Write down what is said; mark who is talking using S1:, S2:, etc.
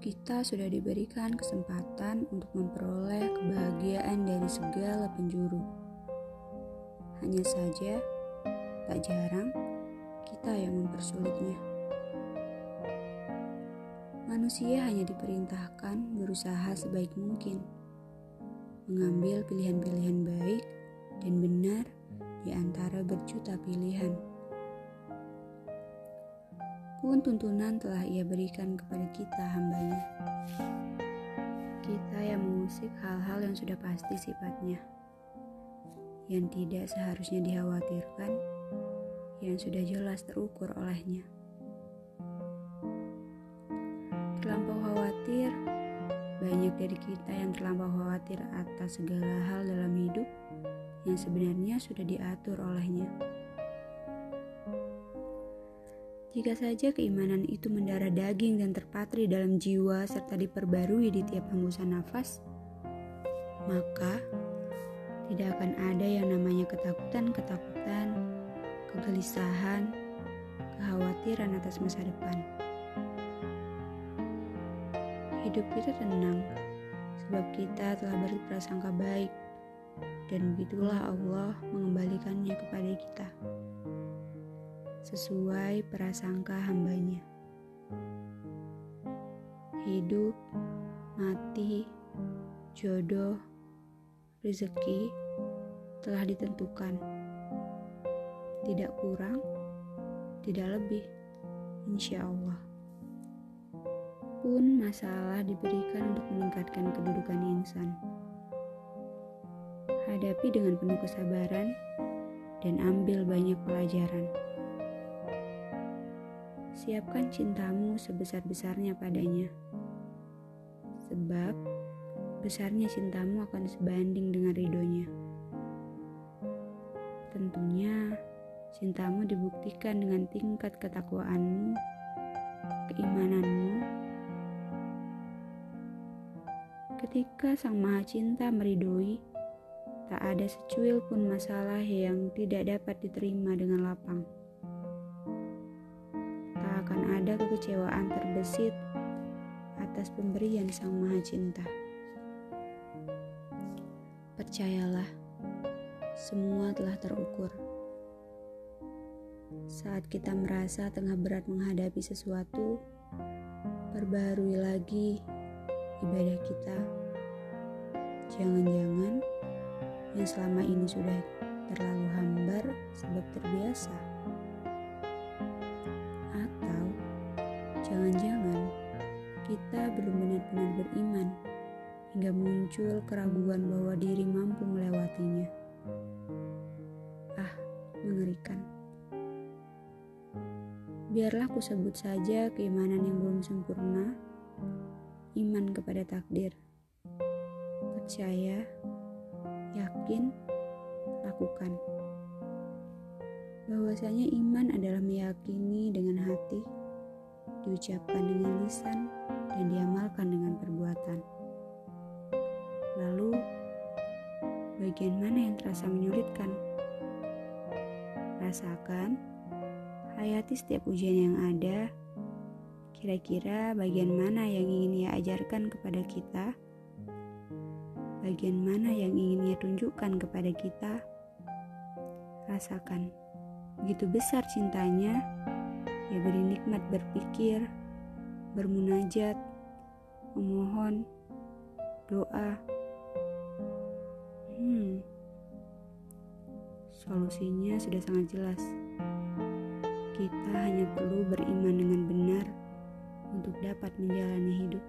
S1: Kita sudah diberikan kesempatan untuk memperoleh kebahagiaan dari segala penjuru. Hanya saja, tak jarang kita yang mempersulitnya. Manusia hanya diperintahkan berusaha sebaik mungkin, mengambil pilihan-pilihan baik dan benar di antara berjuta pilihan pun tuntunan telah ia berikan kepada kita hambanya. Kita yang mengusik hal-hal yang sudah pasti sifatnya, yang tidak seharusnya dikhawatirkan, yang sudah jelas terukur olehnya. Terlampau khawatir, banyak dari kita yang terlampau khawatir atas segala hal dalam hidup yang sebenarnya sudah diatur olehnya. Jika saja keimanan itu mendarah daging dan terpatri dalam jiwa serta diperbarui di tiap hembusan nafas, maka tidak akan ada yang namanya ketakutan-ketakutan, kegelisahan, kekhawatiran atas masa depan. Hidup kita tenang, sebab kita telah berprasangka baik, dan begitulah Allah mengembalikannya kepada kita sesuai prasangka hambanya. Hidup, mati, jodoh, rezeki telah ditentukan. Tidak kurang, tidak lebih, insya Allah. Pun masalah diberikan untuk meningkatkan kedudukan insan. Hadapi dengan penuh kesabaran dan ambil banyak pelajaran. Siapkan cintamu sebesar-besarnya padanya. Sebab besarnya cintamu akan sebanding dengan ridhonya. Tentunya cintamu dibuktikan dengan tingkat ketakwaanmu, keimananmu. Ketika Sang Maha Cinta meridhoi, tak ada secuil pun masalah yang tidak dapat diterima dengan lapang akan ada kekecewaan terbesit atas pemberian Sang Maha Cinta. Percayalah, semua telah terukur. Saat kita merasa tengah berat menghadapi sesuatu, perbaharui lagi ibadah kita. Jangan-jangan yang selama ini sudah terlalu hambar sebab terbiasa. Jangan-jangan kita belum benar-benar beriman hingga muncul keraguan bahwa diri mampu melewatinya. Ah, mengerikan. Biarlah ku sebut saja keimanan yang belum sempurna, iman kepada takdir. Percaya, yakin, lakukan. Bahwasanya iman adalah meyakini dengan hati diucapkan dengan lisan, dan diamalkan dengan perbuatan. Lalu, bagian mana yang terasa menyulitkan? Rasakan, hayati setiap ujian yang ada. Kira-kira bagian mana yang ingin ia ajarkan kepada kita? Bagian mana yang ingin ia tunjukkan kepada kita? Rasakan, begitu besar cintanya Ya beri nikmat berpikir, bermunajat, memohon, doa. Hmm, solusinya sudah sangat jelas. Kita hanya perlu beriman dengan benar untuk dapat menjalani hidup.